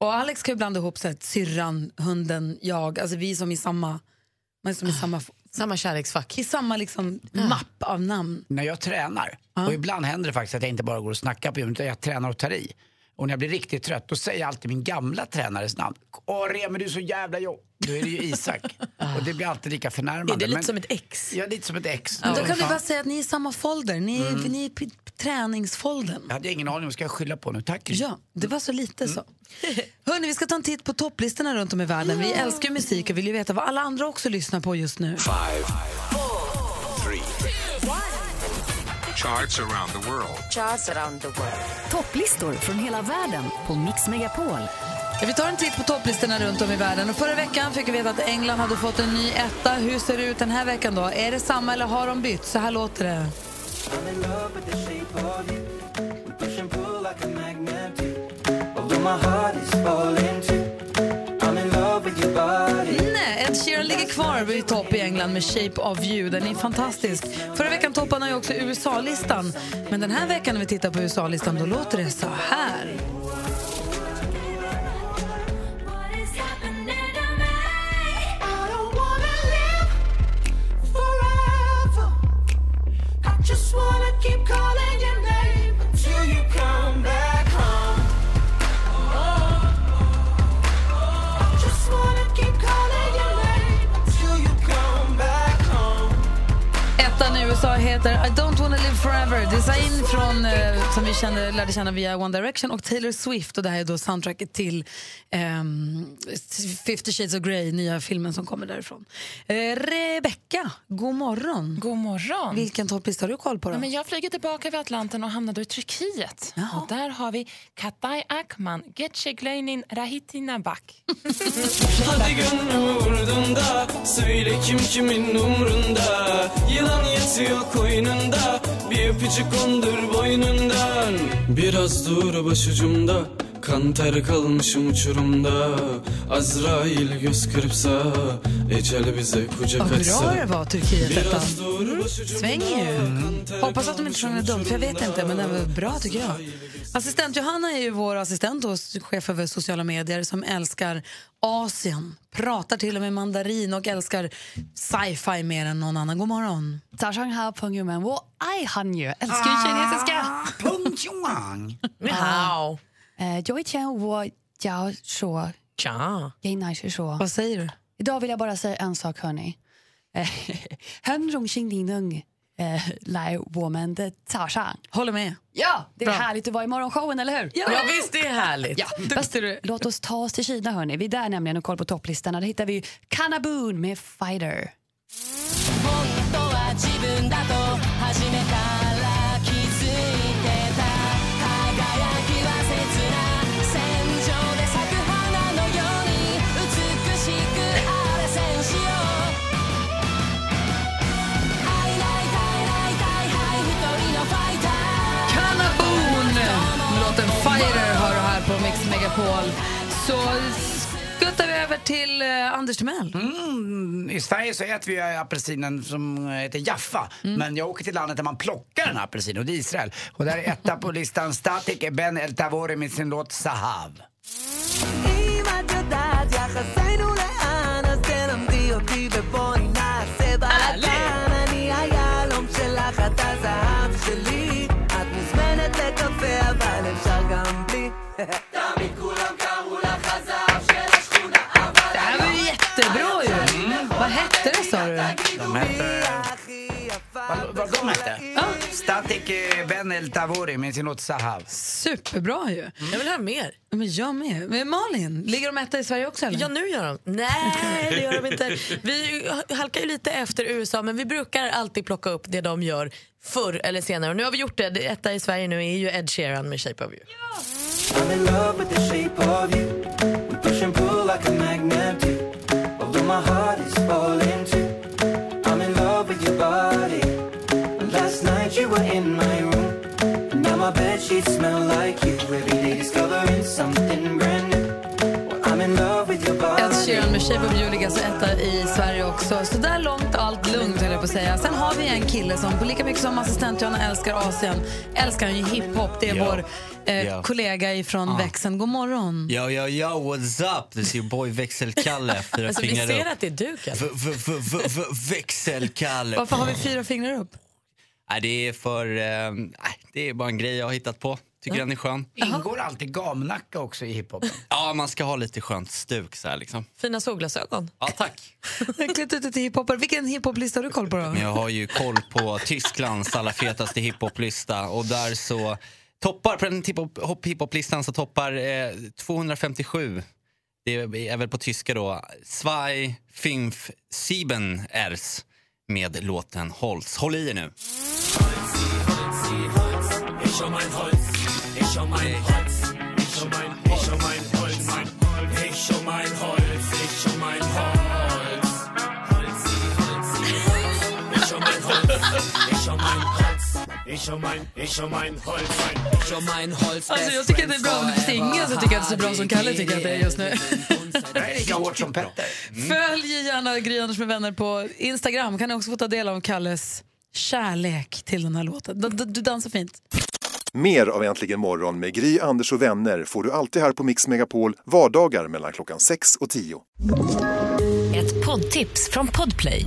Och Alex kan ju blanda ihop så här, syrran, hunden, jag, alltså vi som i samma, man är som i samma, samma kärleksfack. I samma liksom mapp av namn. När jag tränar, och ibland händer det faktiskt att jag inte bara går och snackar på gymmet, utan jag tränar och tar i. Och när jag blir riktigt trött, då säger jag alltid min gamla tränares namn. Åh Remi, du är så jävla jobb. Då är det ju Isak. och det blir alltid lika förnärmande. Är det lite men- som ett ex? Ja, lite som ett ex. Men då kan du Ja. bara säga att ni är i samma folder, ni är, Mm. ni är p- träningsfoldern. Jag hade ingen aning, vad ska jag skylla på nu? Tack. Ja, det var så lite så. Hörni, vi ska ta en titt på topplistorna runt om i världen. Vi älskar musik och vill ju veta vad alla andra också lyssnar på just nu. Charts around the world. Charts around the world. Topplistor från hela världen på Mix Megapol. Ja, vi tar en titt på topplistorna runt om i världen. Och förra veckan fick vi veta att England hade fått en ny etta. Hur ser det ut den här veckan då? Är det samma eller har de bytt? Så här låter det. Nej, Ed Sheeran ligger kvar i topp i England med Shape of you. Den är fantastisk. Förra veckan toppade han ju också USA-listan. Men den här veckan när vi tittar på USA-listan då låter det så här. I don't wanna live forever. Design från, eh, som vi kände, lärde känna via One Direction och Taylor Swift. Och Det här är då soundtracket till um, 50 shades of Grey, nya filmen som kommer därifrån. Eh, Rebecca, god morgon. God morgon. Vilken topplista har du koll på? Då? Ja, men jag flyger tillbaka över Atlanten och hamnade i Turkiet. Och där har vi Katay Akman, Geçegleinin Rahitina Bak. Hadi Söyle kim kimin umrunda Yılan yatıyor The. Bir öpücük kondur boynundan Biraz dur başucumda Kan ter kalmışım uçurumda Azrail göz kırpsa Ecel bize kucak Vad bra açsa det var, Turkiet. Ettan. Biraz dur başucumda Svänger ju. Hoppas att de inte sjunger dumt, för jag vet inte, men den var bra tycker jag. Assistent Johanna är ju vår assistent och chef över sociala medier som älskar Asien, pratar till och med mandarin och älskar sci-fi mer än någon annan. God morgon. 早上好，朋友们，我爱 han ju. Älskar ju ah, kinesiska. Pung Zhuang. Ni hao. Joy Chen Wo Jiao Shuo. Tja. Vad säger du? Idag vill jag bara säga en sak, hörni. Eh, [laughs] Hen rong xing ding dung eh, lai woman de tsarsang. Håller med. Ja, det är Bra. härligt att vara i morgonshowen, eller hur? Ja, ja visst det är härligt. Ja. Bäst, låt oss ta oss till Kina, hörni. Vi är där nämligen och kollar på topplistan. Där hittar vi Kanabun med Fighter. Megapol. Så skuttar vi över till eh, Anders Timell. Mm, I Sverige så äter vi ju apelsinen som heter Jaffa. Mm. Men jag åker till landet där man plockar den här apelsinen och det är Israel. Och där är etta på listan Statik Ben El Tavori med sin låt Sahav. אם את יודעת יחסינו לאן אז תלמדי אותי ובואי נעשה בלאגן אני היהלום שלך את הזהב שלי את מוזמנת לקפה אבל אפשר גם בלי [laughs] Det här var ju jättebra ju. Mm. Vad hette det sa du? De hette... Vad, de hette? Static eh, Ben El Tavori med sin låt Sahav. Superbra ju. Mm. Jag vill höra mer. Men jag med. Men Malin, ligger de etta i Sverige också eller? Ja, nu gör de. Nej, det gör de inte. Vi halkar ju lite efter USA, men vi brukar alltid plocka upp det de gör förr eller senare. Och nu har vi gjort det. etta i Sverige nu är ju Ed Sheeran med Shape of You. I'm in love with the shape of you. We push and pull like a magnet do. Although my heart is falling too. I'm in love with your body. Last night you were in my room. And now my bed sheets smell like you. Every day discovering something brand new. Well, I'm in love with your body. Ed Sheeran med Shape of you ligger alltså etta i Sverige också. Så där långt allt lugnt höll jag på att säga. Sen har vi en kille som på lika mycket som assistent Johanna älskar Asien älskar han ju hiphop. Det är Ja. vår eh, Ja. kollega ifrån Ja. växeln. God morgon. Yo, yo, yo, what's up? This is your boy Växelkalle. [laughs] Fyra Alltså, vi ser upp. att det är du, Kalle. Växelkalle. Varför har vi fyra fingrar upp? Nej, det är för... Eh, det är bara en grej jag har hittat på. Tycker den är skön. Ingår alltid gamnacka också i hiphopen? [laughs] Ja, man ska ha lite skönt stuk så här liksom. Fina solglasögon. Ja, tack. [laughs] Klätt ut till hiphoppare. Vilken hiphoplista har du koll på då? Men jag har ju koll på Tysklands allra fetaste hiphoplista och där så toppar, på den typ hiphop-listan så toppar eh, 257, det är väl på tyska då, Zwei, Fünf, Sieben Ers med låten Holz. Håll i er nu. [laughs] Ich um mein ich um mein Holz, ich um mein, ich mein Holz. Alltså jag tycker att det är bra, men det finns ingen som tycker att det är så bra som Kalle tycker att det är just nu. [laughs] Jag är lika hårt som Petter. Följ gärna Gry Anders med vänner på Instagram. Kan ni också få ta del av Kalles kärlek till den här låten. Du, du, du dansar fint. Mer av Äntligen morgon med Gry, Anders och vänner får du alltid här på Mix Megapol vardagar mellan klockan 6 och 10. Ett poddtips från Podplay.